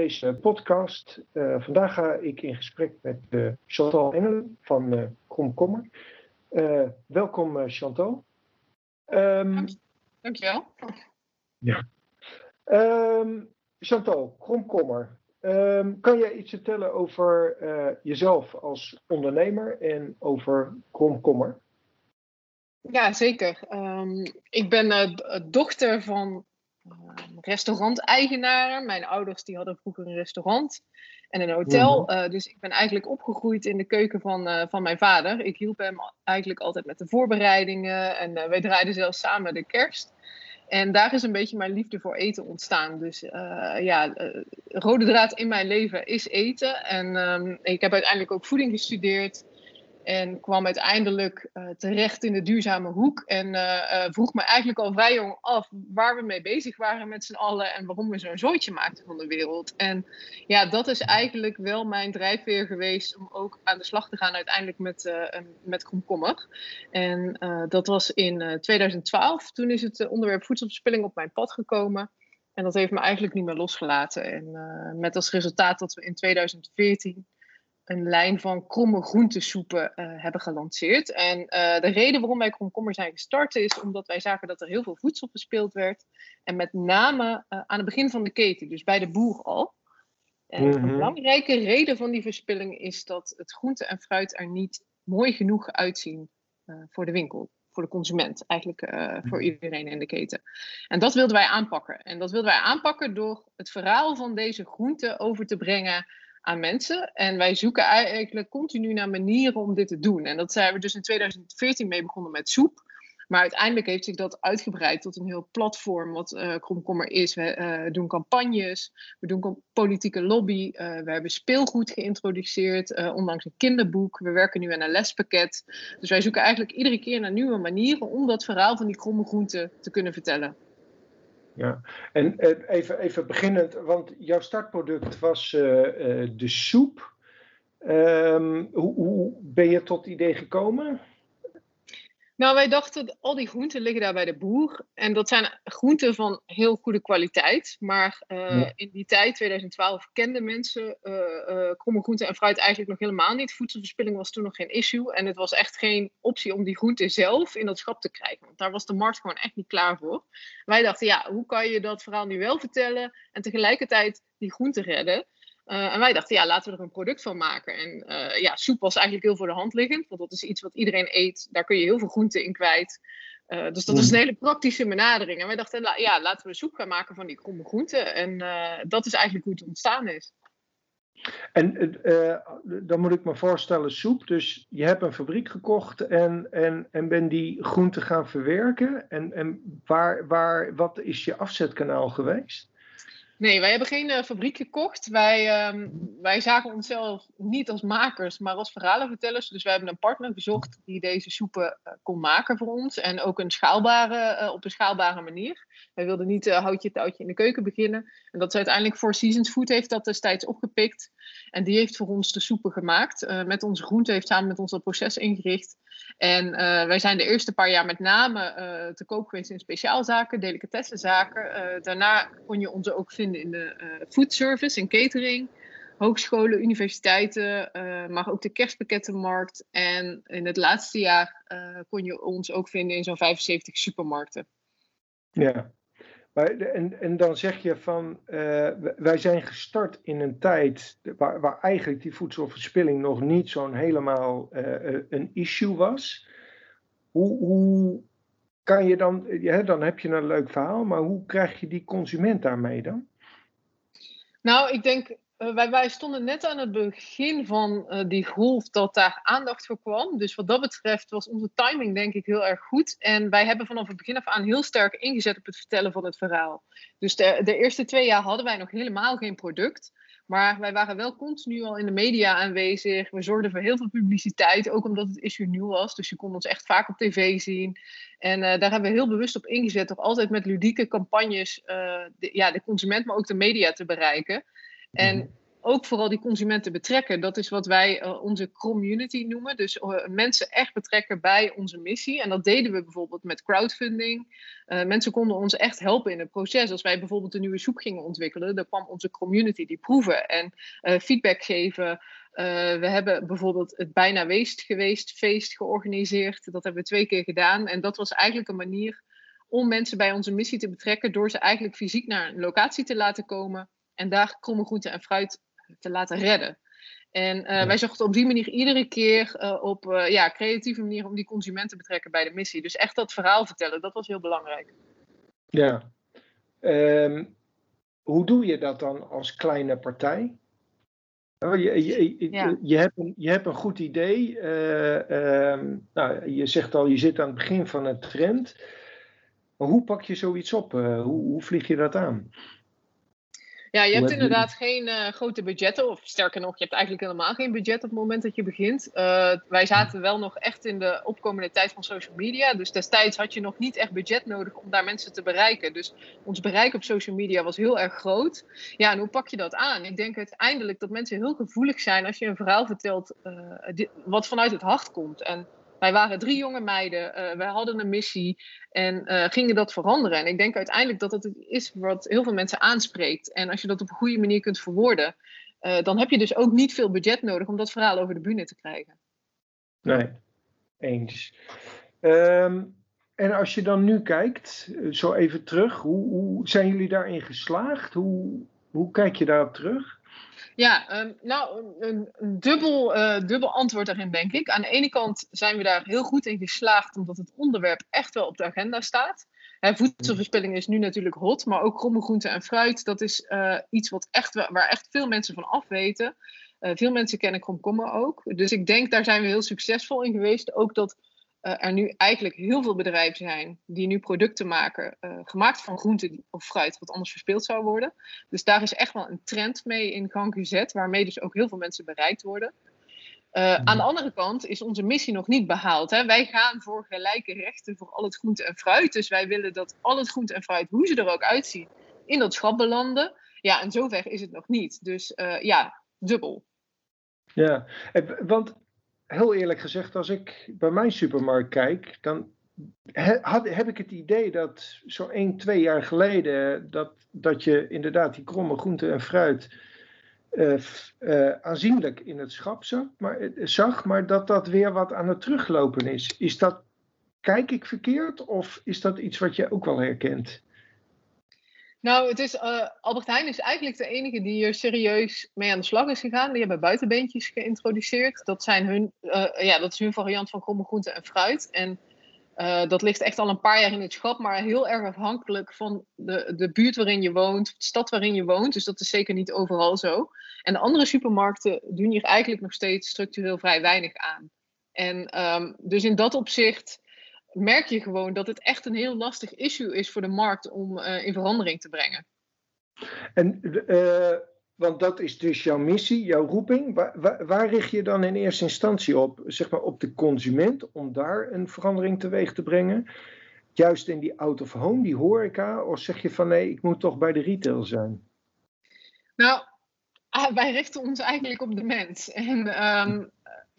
deze podcast. Uh, vandaag ga ik in gesprek met uh, Chantal Engelen van uh, Kromkommer. welkom Chantal. Um, Dank, dankjewel. Ja. Um, Chantal, Kromkommer. Um, kan jij iets vertellen over jezelf als ondernemer en over Kromkommer? Ja, zeker. ik ben dochter van restauranteigenaren. Mijn ouders die hadden vroeger een restaurant en een hotel. Mhm. Eh, dus ik ben eigenlijk opgegroeid in de keuken van, uh, van mijn vader. Ik hielp hem eigenlijk altijd met de voorbereidingen. En uh, wij draaiden zelfs samen de kerst. En daar is een beetje mijn liefde voor eten ontstaan. Dus ja, rode draad in mijn leven is eten. En um, ik heb uiteindelijk ook voeding gestudeerd. En kwam uiteindelijk uh, terecht in de duurzame hoek. En uh, uh, vroeg me eigenlijk al vrij jong af waar we mee bezig waren met z'n allen. En waarom we zo'n zooitje maakten van de wereld. En ja, dat is eigenlijk wel mijn drijfveer geweest om ook aan de slag te gaan uiteindelijk met, met komkommer. En dat was in 2012. Toen is het onderwerp voedselverspilling op mijn pad gekomen. En dat heeft me eigenlijk niet meer losgelaten. En met als resultaat dat we in 2014 een lijn van kromme groentesoepen uh, hebben gelanceerd. En uh, de reden waarom wij Kromkommer zijn gestart is omdat wij zagen dat er heel veel voedsel verspeeld werd. En met name uh, aan het begin van de keten, dus bij de boer al. En mm -hmm. een belangrijke reden van die verspilling is dat het groente en fruit er niet mooi genoeg uitzien voor de winkel. Voor de consument, eigenlijk voor iedereen in de keten. En dat wilden wij aanpakken. En dat wilden wij aanpakken door het verhaal van deze groente over te brengen aan mensen. En wij zoeken eigenlijk continu naar manieren om dit te doen. En dat zijn we dus in 2014 mee begonnen met soep. Maar uiteindelijk heeft zich dat uitgebreid tot een heel platform wat uh, Kromkommer is. We uh, doen campagnes, we doen politieke lobby, uh, we hebben speelgoed geïntroduceerd, ondanks een kinderboek. We werken nu aan een lespakket. Dus wij zoeken eigenlijk iedere keer naar nieuwe manieren om dat verhaal van die kromme groenten te kunnen vertellen. Ja, en even, even beginnend, want jouw startproduct was uh, uh, de soep. Um, hoe, hoe ben je tot idee gekomen? Nou, wij dachten, al die groenten liggen daar bij de boer. En dat zijn groenten van heel goede kwaliteit. Maar uh, in die tijd, 2012, kenden mensen uh, uh, kromme groenten en fruit eigenlijk nog helemaal niet. Voedselverspilling was toen nog geen issue. En het was echt geen optie om die groenten zelf in dat schap te krijgen. Want daar was de markt gewoon echt niet klaar voor. Wij dachten, ja, hoe kan je dat verhaal nu wel vertellen en tegelijkertijd die groenten redden? Uh, en wij dachten, ja, laten we er een product van maken. En uh, ja, soep was eigenlijk heel voor de hand liggend, want dat is iets wat iedereen eet. Daar kun je heel veel groenten in kwijt. Uh, dus dat is een hele praktische benadering. En wij dachten, la ja, laten we soep gaan maken van die kromme groenten. En dat is eigenlijk hoe het ontstaan is. En dan moet ik me voorstellen, soep. Dus je hebt een fabriek gekocht en, en, en ben die groenten gaan verwerken. En, en waar, waar, wat is je afzetkanaal geweest? Nee, wij hebben geen uh, fabriek gekocht. Wij, um, wij zagen onszelf niet als makers, maar als verhalenvertellers. Dus wij hebben een partner gezocht die deze soepen uh, kon maken voor ons. En ook een schaalbare, uh, op een schaalbare manier. Wij wilden niet houtje touwtje in de keuken beginnen. En dat is uiteindelijk voor Seasons Food heeft dat destijds opgepikt. En die heeft voor ons de soepen gemaakt. met onze groente heeft samen met ons dat proces ingericht. En wij zijn de eerste paar jaar met name te koop geweest in speciaalzaken, delicatessenzaken. daarna kon je ons ook vinden in de uh, food service en catering. Hogescholen, universiteiten, maar ook de kerstpakkettenmarkt. En in het laatste jaar kon je ons ook vinden in zo'n 75 supermarkten. Ja, en, en dan zeg je van, wij zijn gestart in een tijd waar, eigenlijk die voedselverspilling nog niet zo'n helemaal een issue was. Hoe, hoe kan je dan, dan heb je een leuk verhaal, maar hoe krijg je die consument daarmee dan? Nou, ik denk, uh, wij, stonden net aan het begin van uh, die golf dat daar aandacht voor kwam. Dus wat dat betreft was onze timing denk ik heel erg goed. En wij hebben vanaf het begin af aan heel sterk ingezet op het vertellen van het verhaal. Dus de, de eerste twee jaar hadden wij nog helemaal geen product. Maar wij waren wel continu al in de media aanwezig. We zorgden voor heel veel publiciteit, ook omdat het issue nieuw was. Dus je kon ons echt vaak op tv zien. En uh, daar hebben we heel bewust op ingezet, toch altijd met ludieke campagnes uh, de, ja, de consument, maar ook de media te bereiken. En ook vooral die consumenten betrekken. Dat is wat wij uh, onze community noemen. Dus uh, mensen echt betrekken bij onze missie. En dat deden we bijvoorbeeld met crowdfunding. Uh, mensen konden ons echt helpen in het proces. Als wij bijvoorbeeld een nieuwe soep gingen ontwikkelen, dan kwam onze community die proeven en feedback geven. we hebben bijvoorbeeld het Bijna Weest geweest feest georganiseerd. Dat hebben we twee keer gedaan. En dat was eigenlijk een manier om mensen bij onze missie te betrekken door ze eigenlijk fysiek naar een locatie te laten komen en daar kromme groenten en fruit te laten redden. En uh, wij zochten op die manier iedere keer uh, op uh, ja, creatieve manier om die consument te betrekken bij de missie. Dus echt dat verhaal vertellen, dat was heel belangrijk. Ja. Um, hoe doe je dat dan als kleine partij? Oh, je, je, ja. je, hebt, een, je hebt een goed idee. Um, nou, je zegt al, je zit aan het begin van een trend. Maar hoe pak je zoiets op? hoe, hoe vlieg je dat aan? Ja, je hebt inderdaad geen uh, grote budgetten. Of sterker nog, je hebt eigenlijk helemaal geen budget op het moment dat je begint. Uh, wij zaten wel nog echt in de opkomende tijd van social media. Dus destijds had je nog niet echt budget nodig om daar mensen te bereiken. Dus ons bereik op social media was heel erg groot. Ja, en hoe pak je dat aan? Ik denk uiteindelijk dat mensen heel gevoelig zijn als je een verhaal vertelt uh, wat vanuit het hart komt. En wij waren drie jonge meiden, uh, wij hadden een missie en uh, gingen dat veranderen. En ik denk uiteindelijk dat het is wat heel veel mensen aanspreekt. En als je dat op een goede manier kunt verwoorden, uh, dan heb je dus ook niet veel budget nodig om dat verhaal over de bühne te krijgen. Nee, eens. Um, en als je dan nu kijkt, zo even terug, hoe, hoe zijn jullie daarin geslaagd? Hoe, hoe kijk je daarop terug? Ja, um, nou, een, een dubbel, uh, dubbel antwoord daarin, denk ik. Aan de ene kant zijn we daar heel goed in geslaagd, omdat het onderwerp echt wel op de agenda staat. Voedselverspilling is nu natuurlijk hot, maar ook kromme groenten en fruit, dat is uh, iets wat echt, waar echt veel mensen van afweten. Uh, veel mensen kennen komkommer ook. Dus ik denk, daar zijn we heel succesvol in geweest. Ook dat uh, er nu eigenlijk heel veel bedrijven zijn die nu producten maken, uh, gemaakt van groente of fruit, wat anders verspeeld zou worden. Dus daar is echt wel een trend mee in gang gezet, waarmee dus ook heel veel mensen bereikt worden. Uh, aan de andere kant is onze missie nog niet behaald. Hè? Wij gaan voor gelijke rechten voor al het groente en fruit. Dus wij willen dat al het groente en fruit, hoe ze er ook uitzien, in dat schap belanden. Ja, en zover is het nog niet. Dus ja, dubbel. Ja, want heel eerlijk gezegd, als ik bij mijn supermarkt kijk, dan had, heb ik het idee dat zo 1, 2 jaar geleden dat, dat je inderdaad die kromme groenten en fruit uh, uh, aanzienlijk in het schap zag maar, uh, zag, maar dat dat weer wat aan het teruglopen is. Is dat, kijk ik verkeerd of is dat iets wat je ook wel herkent? Nou, het is, uh, Albert Heijn is eigenlijk de enige die hier serieus mee aan de slag is gegaan. Die hebben buitenbeentjes geïntroduceerd. Dat, zijn hun, uh, ja, dat is hun variant van kromme en fruit. En uh, dat ligt echt al een paar jaar in het schap, maar heel erg afhankelijk van de, de buurt waarin je woont, de stad waarin je woont. Dus dat is zeker niet overal zo. En de andere supermarkten doen hier eigenlijk nog steeds structureel vrij weinig aan. En um, dus in dat opzicht merk je gewoon dat het echt een heel lastig issue is voor de markt om uh, in verandering te brengen. En, uh, want dat is dus jouw missie, jouw roeping. Waar, waar, waar, richt je dan in eerste instantie op? Zeg maar op de consument, om daar een verandering teweeg te brengen? Juist in die out of home, die horeca? Of zeg je van nee, ik moet toch bij de retail zijn? Nou, ah, wij richten ons eigenlijk op de mens. En um,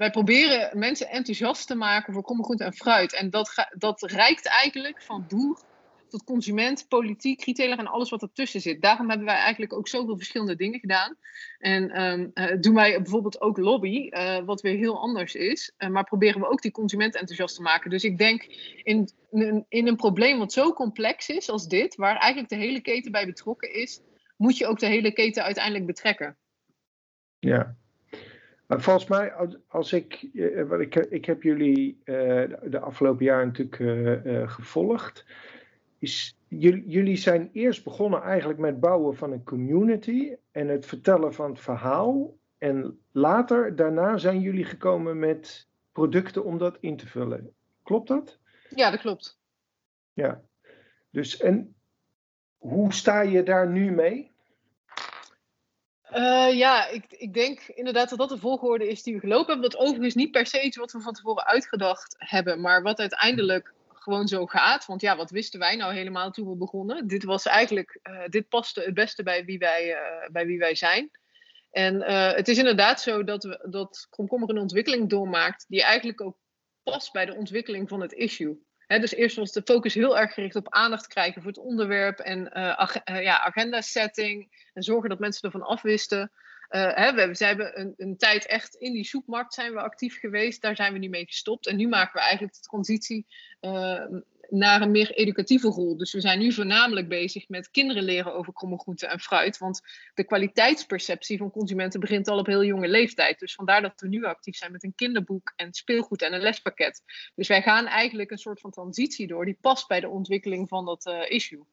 wij proberen mensen enthousiast te maken voor kommergroente en fruit. En dat, dat reikt eigenlijk van boer tot consument, politiek, retailer en alles wat ertussen zit. Daarom hebben wij eigenlijk ook zoveel verschillende dingen gedaan. En um, uh, doen wij bijvoorbeeld ook lobby, uh, wat weer heel anders is. Uh, maar proberen we ook die consument enthousiast te maken. Dus ik denk in, in een probleem wat zo complex is als dit, waar eigenlijk de hele keten bij betrokken is, moet je ook de hele keten uiteindelijk betrekken. Ja, maar volgens mij, als ik, eh, ik, ik heb jullie uh, de afgelopen jaren natuurlijk uh, gevolgd. Is, jullie, jullie zijn eerst begonnen eigenlijk met bouwen van een community en het vertellen van het verhaal. En later, daarna zijn jullie gekomen met producten om dat in te vullen. Klopt dat? Ja, dat klopt. Ja. Dus en hoe sta je daar nu mee? Uh, ja, ik, ik denk inderdaad dat dat de volgorde is die we gelopen hebben. Dat overigens niet per se iets wat we van tevoren uitgedacht hebben, maar wat uiteindelijk gewoon zo gaat. Want ja, wat wisten wij nou helemaal toen we begonnen? Dit was eigenlijk, uh, dit paste het beste bij wie wij, uh, bij wie wij zijn. En het is inderdaad zo dat, we, dat komkommer een ontwikkeling doormaakt die eigenlijk ook past bij de ontwikkeling van het issue. Dus eerst was de focus heel erg gericht op aandacht krijgen voor het onderwerp en ja, agenda setting en zorgen dat mensen ervan afwisten. Uh, hè, we, we hebben een, een, tijd echt in die soepmarkt zijn we actief geweest. Daar zijn we nu mee gestopt. En nu maken we eigenlijk de transitie uh, naar een meer educatieve rol. Dus we zijn nu voornamelijk bezig met kinderen leren over kromme groenten en fruit. Want de kwaliteitsperceptie van consumenten begint al op heel jonge leeftijd. Dus vandaar dat we nu actief zijn met een kinderboek en speelgoed en een lespakket. Dus wij gaan eigenlijk een soort van transitie door die past bij de ontwikkeling van dat uh, issue.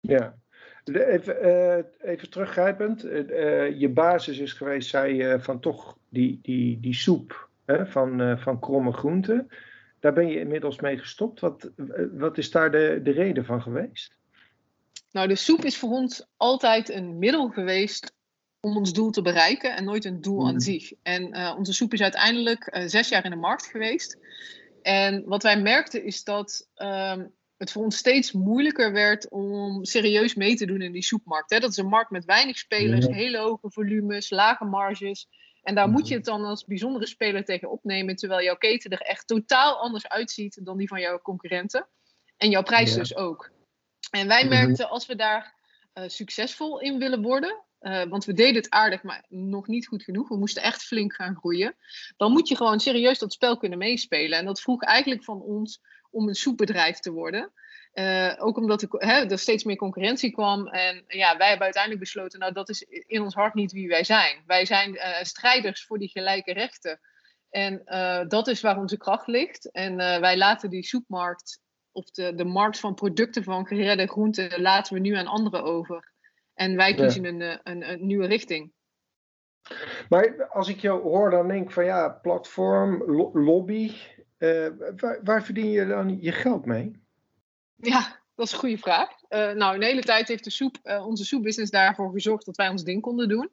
Ja, Even, uh, even teruggrijpend, uh, je basis is geweest, zei je, van toch die, die, die soep hè, van, van kromme groenten. Daar ben je inmiddels mee gestopt. Wat, wat is daar de, de reden van geweest? Nou, de soep is voor ons altijd een middel geweest om ons doel te bereiken en nooit een doel aan hmm. zich. En onze soep is uiteindelijk zes jaar in de markt geweest. En wat wij merkten is dat ehm, het voor ons steeds moeilijker werd om serieus mee te doen in die soepmarkt. Hè? Dat is een markt met weinig spelers, hele hoge volumes, lage marges. En daar moet je het dan als bijzondere speler tegen opnemen, terwijl jouw keten er echt totaal anders uitziet dan die van jouw concurrenten. En jouw prijs dus ook. En wij merkten als we daar uh, succesvol in willen worden, uh, want we deden het aardig, maar nog niet goed genoeg. We moesten echt flink gaan groeien. Dan moet je gewoon serieus dat spel kunnen meespelen. En dat vroeg eigenlijk van ons om een soepbedrijf te worden. Uh, ook omdat er, hè, er, steeds meer concurrentie kwam. En ja, wij hebben uiteindelijk besloten, nou dat is in ons hart niet wie wij zijn. Wij zijn uh, strijders voor die gelijke rechten. En uh, dat is waar onze kracht ligt. En wij laten die soepmarkt, of de, de markt van producten van geredde groenten, laten we nu aan anderen over. En wij kiezen een, een, een nieuwe richting. Maar als ik jou hoor, dan denk ik van ja, platform, lo lobby, waar, waar, verdien je dan je geld mee? Ja, dat is een goede vraag. Uh, nou, een hele tijd heeft de soep, uh, onze soepbusiness daarvoor gezorgd dat wij ons ding konden doen.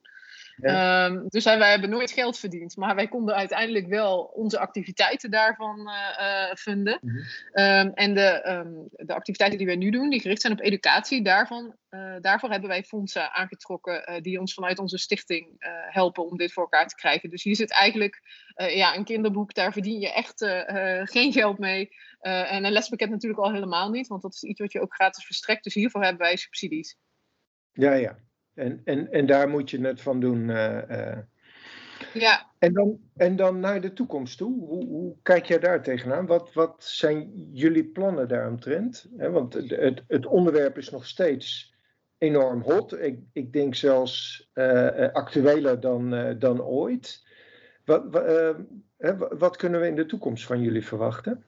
Ehm, dus wij, hebben nooit geld verdiend, maar wij konden uiteindelijk wel onze activiteiten daarvan uh, vinden. Mhm. Ehm, en de, um, de, activiteiten die wij nu doen, die gericht zijn op educatie, daarvan, uh, daarvoor hebben wij fondsen aangetrokken die ons vanuit onze stichting helpen om dit voor elkaar te krijgen. Dus hier zit eigenlijk ja, een kinderboek, daar verdien je echt geen geld mee. en een lespakket natuurlijk al helemaal niet, want dat is iets wat je ook gratis verstrekt. Dus hiervoor hebben wij subsidies. Ja, ja. En, en, en daar moet je het van doen. Uh, ja. En dan, en dan naar de toekomst toe. Hoe, hoe kijk jij daar tegenaan? Wat, wat zijn jullie plannen daaromtrent? want het, het onderwerp is nog steeds enorm hot. Ik, ik denk zelfs uh, actueler dan, dan ooit. Wat, wat kunnen we in de toekomst van jullie verwachten?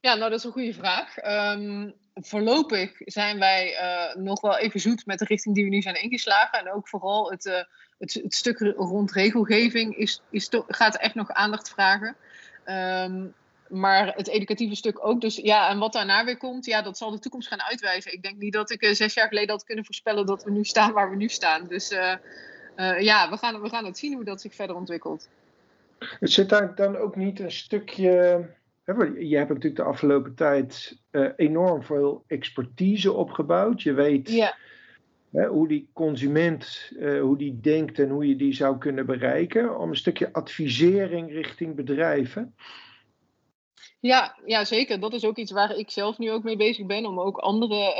Ja, nou dat is een goede vraag. Um, voorlopig zijn wij uh, nog wel even zoet met de richting die we nu zijn ingeslagen. En ook vooral het, uh, het, het, stuk rond regelgeving is, is gaat echt nog aandacht vragen. Um, maar het educatieve stuk ook. Dus ja, en wat daarna weer komt, ja, dat zal de toekomst gaan uitwijzen. Ik denk niet dat ik uh, zes jaar geleden had kunnen voorspellen dat we nu staan waar we nu staan. Dus ja, we gaan, we gaan het zien hoe dat zich verder ontwikkelt. Zit daar dan ook niet een stukje je hebt natuurlijk de afgelopen tijd uh, enorm veel expertise opgebouwd. Je weet ja. hè, hoe die consument, uh, hoe die denkt en hoe je die zou kunnen bereiken. Om een stukje advisering richting bedrijven. Ja, ja, zeker. Dat is ook iets waar ik zelf nu ook mee bezig ben. Om ook andere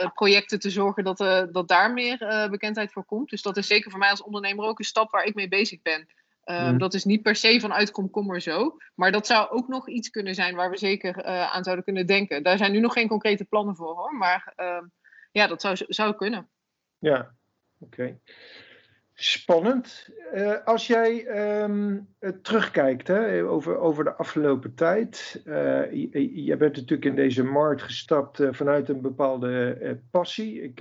uh, projecten te zorgen dat, dat daar meer bekendheid voor komt. Dus dat is zeker voor mij als ondernemer ook een stap waar ik mee bezig ben. Um, Dat is niet per se vanuit komkommer zo. Maar dat zou ook nog iets kunnen zijn waar we zeker uh, aan zouden kunnen denken. Daar zijn nu nog geen concrete plannen voor hoor. Maar uh, ja, dat zou, zou kunnen. Ja, oké. Okay. Spannend. Uh, als jij um, terugkijkt hè, over, over de afgelopen tijd. jij bent natuurlijk in deze markt gestapt vanuit een bepaalde passie. Ik,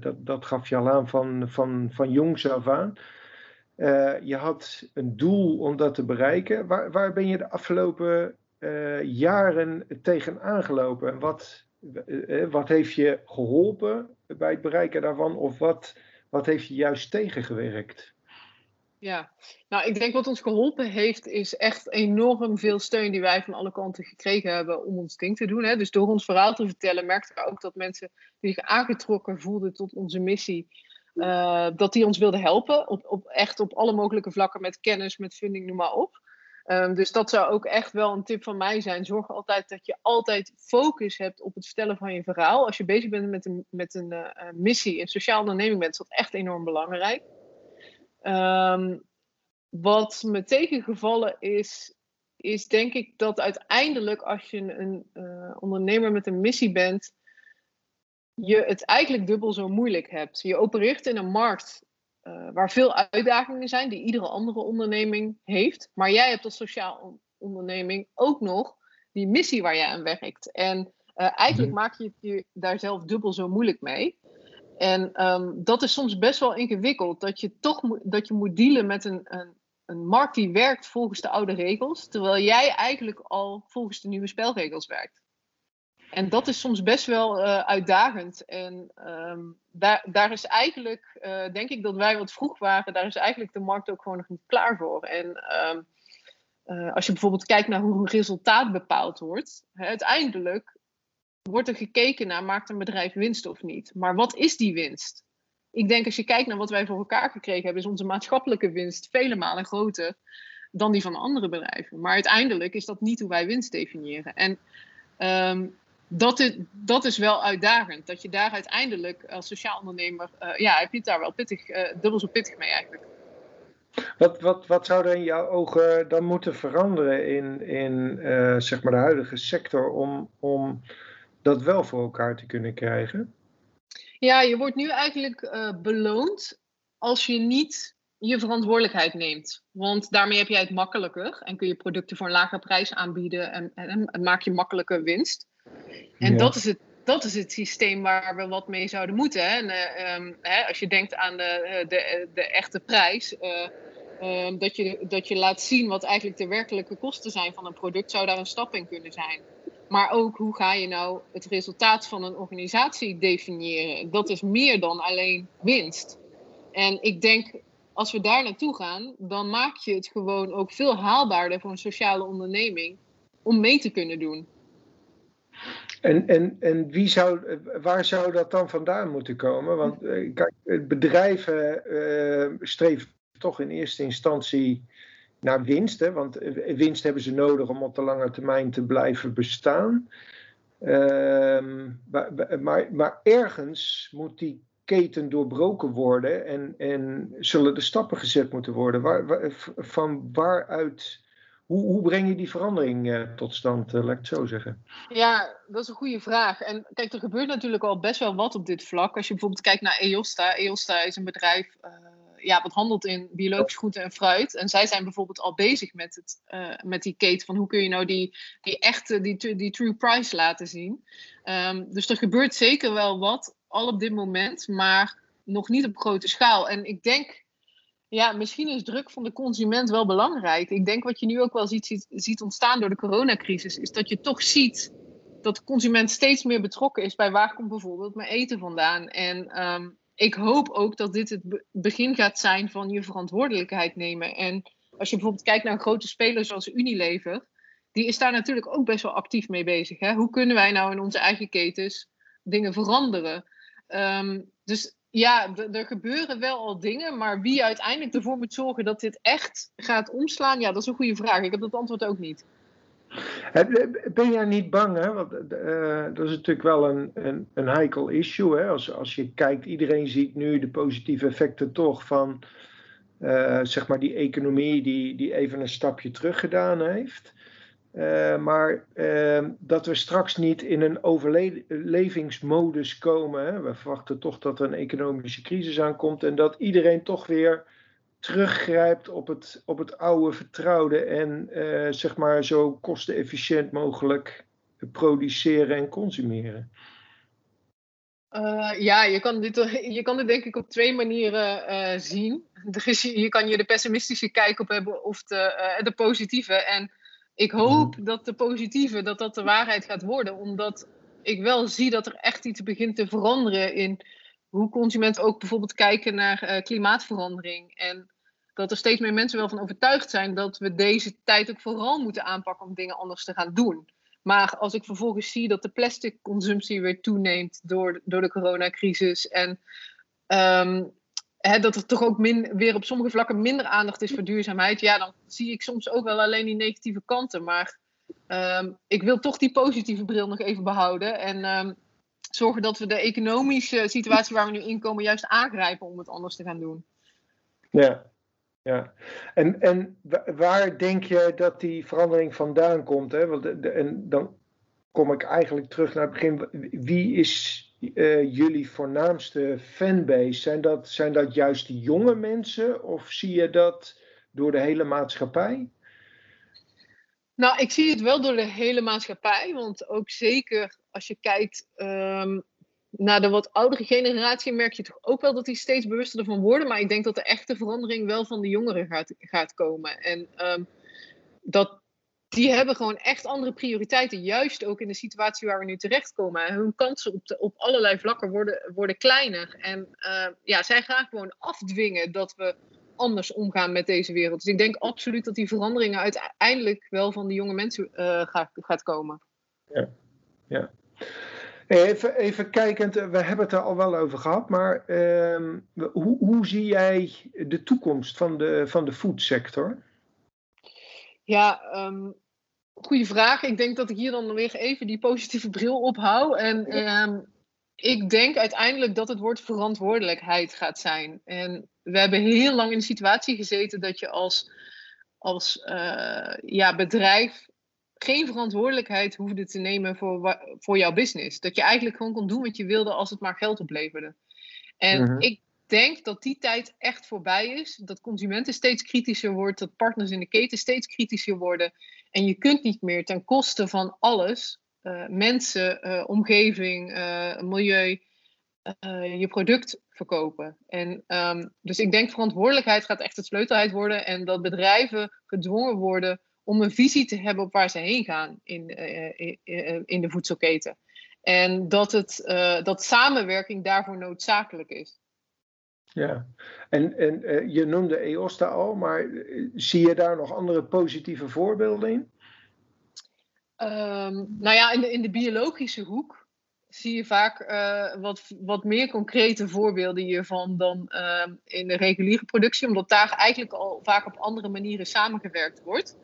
dat, dat gaf je al aan van, van, van jongs af aan. Uh, je had een doel om dat te bereiken. Waar, waar ben je de afgelopen uh, jaren tegen aangelopen? En wat, uh, wat heeft je geholpen bij het bereiken daarvan? Of wat, wat heeft je juist tegengewerkt? Ja, nou ik denk wat ons geholpen heeft is echt enorm veel steun die wij van alle kanten gekregen hebben om ons ding te doen. Hè. Dus door ons verhaal te vertellen merkten we ook dat mensen zich aangetrokken voelden tot onze missie dat die ons wilde helpen. Op, op, echt op alle mogelijke vlakken met kennis, met funding, noem maar op. Ehm, dus dat zou ook echt wel een tip van mij zijn. Zorg altijd dat je altijd focus hebt op het vertellen van je verhaal. Als je bezig bent met een, met een uh, missie, een sociale onderneming bent, is dat echt enorm belangrijk. Um, wat me tegengevallen is, is denk ik dat uiteindelijk als je een uh, ondernemer met een missie bent, je het eigenlijk dubbel zo moeilijk hebt. Je opereert in een markt uh, waar veel uitdagingen zijn die iedere andere onderneming heeft. Maar jij hebt als sociaal onderneming ook nog die missie waar jij aan werkt. En uh, eigenlijk mhm. maak je het je daar zelf dubbel zo moeilijk mee. En um, dat is soms best wel ingewikkeld. Dat je toch moet, dat je moet dealen met een, een, een markt die werkt volgens de oude regels. Terwijl jij eigenlijk al volgens de nieuwe spelregels werkt. En dat is soms best wel uh, uitdagend. En um, daar, daar is eigenlijk, uh, denk ik dat wij wat vroeg waren, daar is eigenlijk de markt ook gewoon nog niet klaar voor. En um, uh, als je bijvoorbeeld kijkt naar hoe een resultaat bepaald wordt, hè, uiteindelijk wordt er gekeken naar maakt een bedrijf winst of niet. Maar wat is die winst? Ik denk als je kijkt naar wat wij voor elkaar gekregen hebben, is onze maatschappelijke winst vele malen groter dan die van andere bedrijven. Maar uiteindelijk is dat niet hoe wij winst definiëren. En um, dat is, dat is wel uitdagend. Dat je daar uiteindelijk als sociaal ondernemer, uh, ja, heb je het daar wel pittig, uh, dubbel zo pittig mee eigenlijk. Wat, wat, wat zou er in jouw ogen dan moeten veranderen in, in uh, zeg maar de huidige sector om, om dat wel voor elkaar te kunnen krijgen? Ja, je wordt nu eigenlijk beloond als je niet je verantwoordelijkheid neemt. Want daarmee heb jij het makkelijker en kun je producten voor een lagere prijs aanbieden en, en, en maak je makkelijke winst. En dat, is het, dat is het systeem waar we wat mee zouden moeten. Hè? En, uh, um, hè, als je denkt aan de, eh, de, de echte prijs, uh, uh, dat, je, dat je laat zien wat eigenlijk de werkelijke kosten zijn van een product, zou daar een stap in kunnen zijn. Maar ook hoe ga je nou het resultaat van een organisatie definiëren? Dat is meer dan alleen winst. En ik denk, als we daar naartoe gaan, dan maak je het gewoon ook veel haalbaarder voor een sociale onderneming om mee te kunnen doen. En, en, en wie zou, waar zou dat dan vandaan moeten komen? Want eh, kijk, bedrijven uh, streven toch in eerste instantie naar winst. Hè? Want eh, winst hebben ze nodig om op de lange termijn te blijven bestaan. Maar, maar, maar, ergens moet die keten doorbroken worden en, en zullen de stappen gezet moeten worden. Waar, van waaruit hoe, hoe breng je die verandering uh, tot stand, uh, laat ik het zo zeggen? Ja, dat is een goede vraag. En kijk, er gebeurt natuurlijk al best wel wat op dit vlak. Als je bijvoorbeeld kijkt naar EOSTA. EOSTA is een bedrijf uh, ja, wat handelt in biologisch groente en fruit. En zij zijn bijvoorbeeld al bezig met, het, met die keten van hoe kun je nou die, die echte, die, die true price laten zien. Um, dus er gebeurt zeker wel wat al op dit moment, maar nog niet op grote schaal. En ik denk ja, misschien is druk van de consument wel belangrijk. Ik denk wat je nu ook wel ziet, ziet, ontstaan door de coronacrisis, is dat je toch ziet dat de consument steeds meer betrokken is bij waar komt bijvoorbeeld mijn eten vandaan. En um, ik hoop ook dat dit het begin gaat zijn van je verantwoordelijkheid nemen. En als je bijvoorbeeld kijkt naar een grote speler zoals Unilever, die is daar natuurlijk ook best wel actief mee bezig. Hè? Hoe kunnen wij nou in onze eigen ketens dingen veranderen? Um, dus ja, er gebeuren wel al dingen, maar wie uiteindelijk ervoor moet zorgen dat dit echt gaat omslaan, ja, dat is een goede vraag. Ik heb dat antwoord ook niet. Ben jij niet bang, hè? Want uh, dat is natuurlijk wel een, een, een heikel issue. Hè? Als, als je kijkt, iedereen ziet nu de positieve effecten toch van uh, zeg maar die economie die, die even een stapje terug gedaan heeft. Uh, maar uh, dat we straks niet in een overlevingsmodus komen. Hè. We verwachten toch dat er een economische crisis aankomt en dat iedereen toch weer teruggrijpt op het, op het oude vertrouwde en uh, zeg maar zo kostenefficiënt mogelijk produceren en consumeren. ja, je kan, dit, je kan dit denk ik op twee manieren zien. Dus je kan je de pessimistische kijk op hebben of de, de positieve. En ik hoop dat de positieve, dat dat de waarheid gaat worden. Omdat ik wel zie dat er echt iets begint te veranderen in hoe consumenten ook bijvoorbeeld kijken naar uh, klimaatverandering. En dat er steeds meer mensen wel van overtuigd zijn dat we deze tijd ook vooral moeten aanpakken om dingen anders te gaan doen. Maar als ik vervolgens zie dat de plastic consumptie weer toeneemt door, door de coronacrisis en um, hè, dat er toch ook min, weer op sommige vlakken minder aandacht is voor duurzaamheid. Ja, dan zie ik soms ook wel alleen die negatieve kanten. Maar ehm, ik wil toch die positieve bril nog even behouden. En ehm, zorgen dat we de economische situatie waar we nu in komen juist aangrijpen om het anders te gaan doen. Ja, ja. En, en waar denk je dat die verandering vandaan komt? Hè? Want en dan kom ik eigenlijk terug naar het begin. Wie is uh, jullie voornaamste fanbase? Zijn dat, zijn dat juist jonge mensen of zie je dat door de hele maatschappij? Nou, ik zie het wel door de hele maatschappij. Want ook zeker als je kijkt um, naar de wat oudere generatie, merk je toch ook wel dat die steeds bewuster ervan worden. Maar ik denk dat de echte verandering wel van de jongeren gaat, gaat komen. En um, dat, die hebben gewoon echt andere prioriteiten. Juist ook in de situatie waar we nu terechtkomen. Hun kansen op, op allerlei vlakken worden, worden kleiner. En uh, ja, zij gaan gewoon afdwingen dat we anders omgaan met deze wereld. Dus ik denk absoluut dat die veranderingen uiteindelijk wel van de jonge mensen uh, gaat, gaat komen. Ja, ja. Even, even kijkend, eh, we hebben het er al wel over gehad, maar uh, hoe, hoe zie jij de toekomst van de, van de foodsector? Ja, um, goede vraag. Ik denk dat ik hier dan weer even die positieve bril ophoud. En um, ik denk uiteindelijk dat het woord verantwoordelijkheid gaat zijn. En we hebben heel lang in de situatie gezeten dat je als, als uh, ja, bedrijf geen verantwoordelijkheid hoefde te nemen voor, voor jouw business. Dat je eigenlijk gewoon kon doen wat je wilde als het maar geld opleverde. En uh -huh. ik denk dat die tijd echt voorbij is. Dat consumenten steeds kritischer worden, dat partners in de keten steeds kritischer worden. En je kunt niet meer ten koste van alles, uh, mensen, uh, omgeving, uh, milieu, je product verkopen. En um, dus ik denk verantwoordelijkheid gaat echt het sleutelheid worden en dat bedrijven gedwongen worden om een visie te hebben op waar ze heen gaan in, in, in de voedselketen. En dat, het, dat samenwerking daarvoor noodzakelijk is. Ja, en, en uh, je noemde EOSTA al, maar zie je daar nog andere positieve voorbeelden in? Um, nou ja, in de, in de biologische hoek zie je vaak uh, wat, wat meer concrete voorbeelden hiervan dan uh, in de reguliere productie, omdat daar eigenlijk al vaak op andere manieren samengewerkt wordt.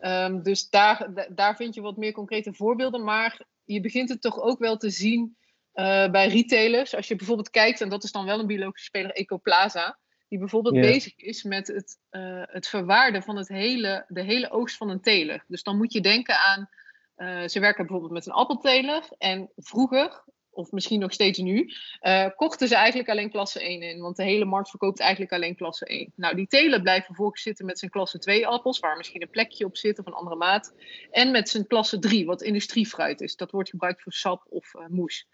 Um, dus daar, daar vind je wat meer concrete voorbeelden, maar je begint het toch ook wel te zien uh, bij retailers. Als je bijvoorbeeld kijkt, en dat is dan wel een biologische speler, Ecoplaza, die bijvoorbeeld yeah. bezig is met het, uh, het verwaarden van het hele, de hele oogst van een teler. Dus dan moet je denken aan, uh, ze werken bijvoorbeeld met een appelteler. En vroeger, of misschien nog steeds nu, uh, kochten ze eigenlijk alleen klasse 1 in. Want de hele markt verkoopt eigenlijk alleen klasse 1. Nou, die teler blijft vervolgens zitten met zijn klasse 2 appels, waar misschien een plekje op zit of een andere maat. En met zijn klasse 3, wat industriefruit is. Dat wordt gebruikt voor sap of uh, moes.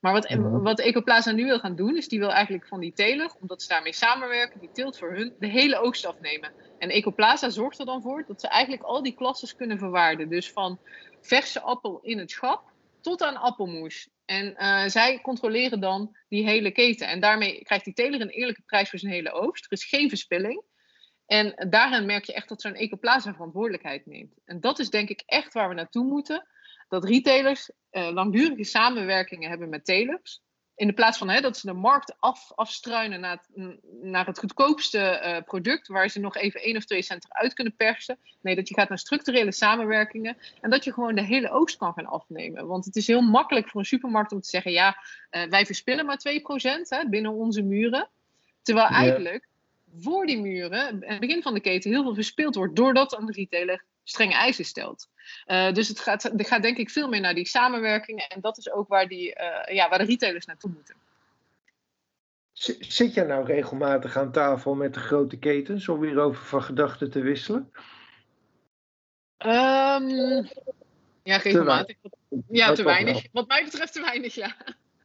Maar wat, mm-hmm. wat Ecoplaza nu wil gaan doen, is die wil eigenlijk van die teler, omdat ze daarmee samenwerken, die teelt voor hun, de hele oogst afnemen. En Ecoplaza zorgt er dan voor dat ze eigenlijk al die klasses kunnen verwaarden. Dus van verse appel in het schap tot aan appelmoes. En uh, zij controleren dan die hele keten. En daarmee krijgt die teler een eerlijke prijs voor zijn hele oogst. Er is geen verspilling. En daarin merk je echt dat zo'n ecoplaza verantwoordelijkheid neemt. En dat is denk ik echt waar we naartoe moeten. Dat retailers uh, langdurige samenwerkingen hebben met telers in de plaats van hè, dat ze de markt af, afstruinen naar het, naar het goedkoopste uh, product, waar ze nog even één of twee cent eruit kunnen persen. Nee, dat je gaat naar structurele samenwerkingen en dat je gewoon de hele oogst kan gaan afnemen. Want het is heel makkelijk voor een supermarkt om te zeggen: ja, uh, wij verspillen maar 2% hè, binnen onze muren. Terwijl eigenlijk ja. voor die muren, aan het begin van de keten, heel veel verspild wordt doordat een retailer strenge eisen stelt. Uh, dus het gaat, het gaat denk ik veel meer naar die samenwerking. En dat is ook waar, die, uh, ja, waar de retailers naartoe moeten. Zit jij nou regelmatig aan tafel met de grote ketens om hierover van gedachten te wisselen? Um, ja, regelmatig. Te ja, te weinig. Wat mij betreft te weinig, ja.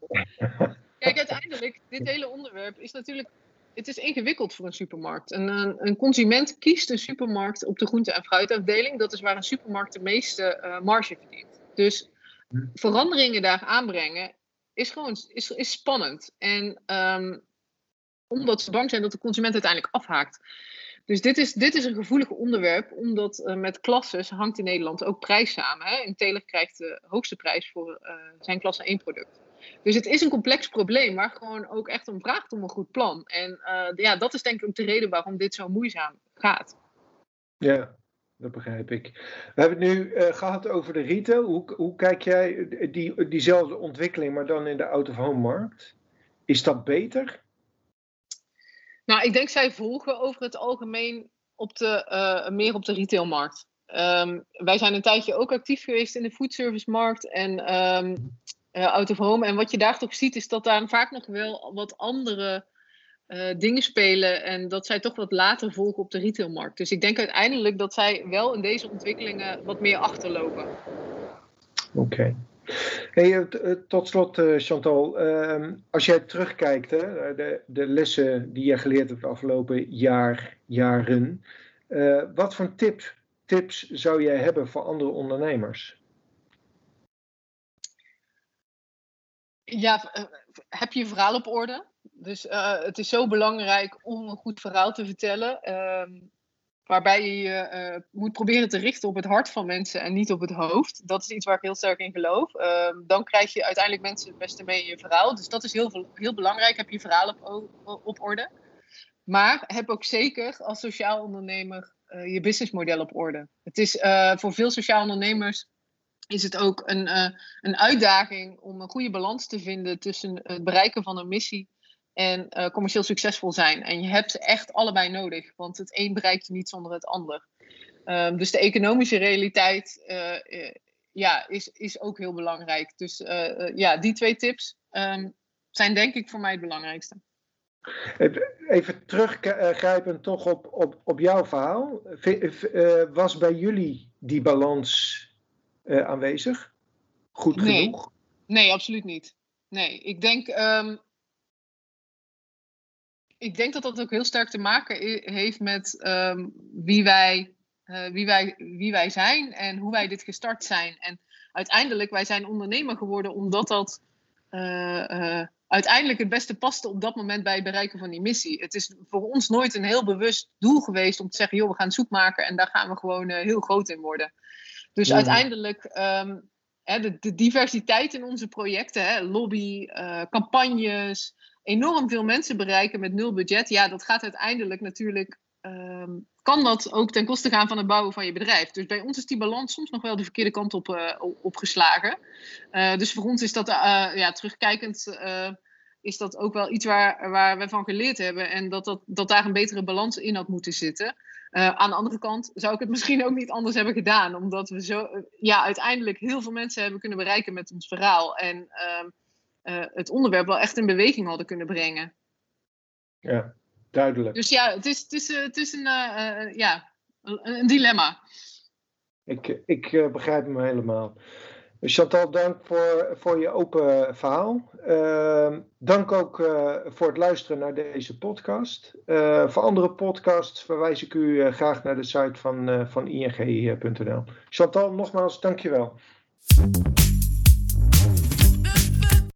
Kijk, uiteindelijk, dit hele onderwerp is natuurlijk het is ingewikkeld voor een supermarkt. Een, een, een, consument kiest een supermarkt op de groente- en fruitafdeling. Dat is waar een supermarkt de meeste uh, marge verdient. Dus veranderingen daar aanbrengen is gewoon is, is spannend. En um, omdat ze bang zijn dat de consument uiteindelijk afhaakt. Dus dit is, dit is een gevoelig onderwerp, omdat uh, met klasses hangt in Nederland ook prijs samen. Hè? Een teler krijgt de hoogste prijs voor uh, zijn klasse 1 product. Dus het is een complex probleem, waar gewoon ook echt om vraagt om een goed plan. En ja, dat is denk ik ook de reden waarom dit zo moeizaam gaat. Ja, dat begrijp ik. We hebben het nu gehad over de retail. Hoe, hoe kijk jij die, diezelfde ontwikkeling, maar dan in de out-of-home markt? Is dat beter? Nou, ik denk zij volgen over het algemeen op de, uh, meer op de retailmarkt. Um, wij zijn een tijdje ook actief geweest in de foodservice-markt en um, uh, out-of-home. En wat je daar toch ziet, is dat daar vaak nog wel wat andere uh, dingen spelen en dat zij toch wat later volgen op de retailmarkt. Dus ik denk uiteindelijk dat zij wel in deze ontwikkelingen wat meer achterlopen. Oké. Hey, eh, tot slot, uh, Chantal, uh, als jij terugkijkt, hè, de, de lessen die je geleerd hebt de afgelopen jaar, jaren, wat voor tip, tips zou jij hebben voor andere ondernemers? Ja, heb je verhaal op orde? Dus het is zo belangrijk om een goed verhaal te vertellen. Ehm, waarbij je je uh, moet proberen te richten op het hart van mensen en niet op het hoofd. Dat is iets waar ik heel sterk in geloof. Uh, dan krijg je uiteindelijk mensen het beste mee in je verhaal. Dus dat is heel, heel belangrijk. Heb je verhaal op, op orde. Maar heb ook zeker als sociaal ondernemer uh, je businessmodel op orde. Het is voor veel sociaal ondernemers is het ook een, een uitdaging om een goede balans te vinden tussen het bereiken van een missie en uh, commercieel succesvol zijn. En je hebt ze echt allebei nodig, want het een bereikt je niet zonder het ander. Um, dus de economische realiteit uh, uh, ja, is, is ook heel belangrijk. Dus ja, die twee tips um, zijn denk ik voor mij het belangrijkste. Even teruggrijpend toch op, op, op jouw verhaal. was bij jullie die balans aanwezig? Goed genoeg? Nee, nee absoluut niet. Nee, ik denk um, ik denk dat dat ook heel sterk te maken heeft met um, wie, wij, uh, wie, wij, wie wij zijn en hoe wij dit gestart zijn. En uiteindelijk, wij zijn ondernemer geworden omdat dat uh, uh, uiteindelijk het beste paste op dat moment bij het bereiken van die missie. Het is voor ons nooit een heel bewust doel geweest om te zeggen, joh, we gaan zoek maken en daar gaan we gewoon heel groot in worden. Dus ja. uiteindelijk um, hè, de, de, diversiteit in onze projecten, hè, lobby, campagnes, enorm veel mensen bereiken met nul budget, ja, dat gaat uiteindelijk natuurlijk. Um, kan dat ook ten koste gaan van het bouwen van je bedrijf. Dus bij ons is die balans soms nog wel de verkeerde kant op uh, opgeslagen. Uh, dus voor ons is dat, uh, ja, terugkijkend, is dat ook wel iets waar, waar we van geleerd hebben. En dat, dat, dat daar een betere balans in had moeten zitten. aan de andere kant zou ik het misschien ook niet anders hebben gedaan. Omdat we zo, ja, uiteindelijk heel veel mensen hebben kunnen bereiken met ons verhaal. En ehm, uh, het onderwerp wel echt in beweging hadden kunnen brengen. Ja, duidelijk. Dus ja, het is, het is, uh, het is een, uh, ja, een, dilemma. Ik, ik begrijp hem helemaal. Chantal, dank voor, voor je open verhaal. Uh, dank ook uh, voor het luisteren naar deze podcast. Uh, voor andere podcasts verwijs ik u graag naar de site van, van ing.nl. Chantal, nogmaals, dankjewel.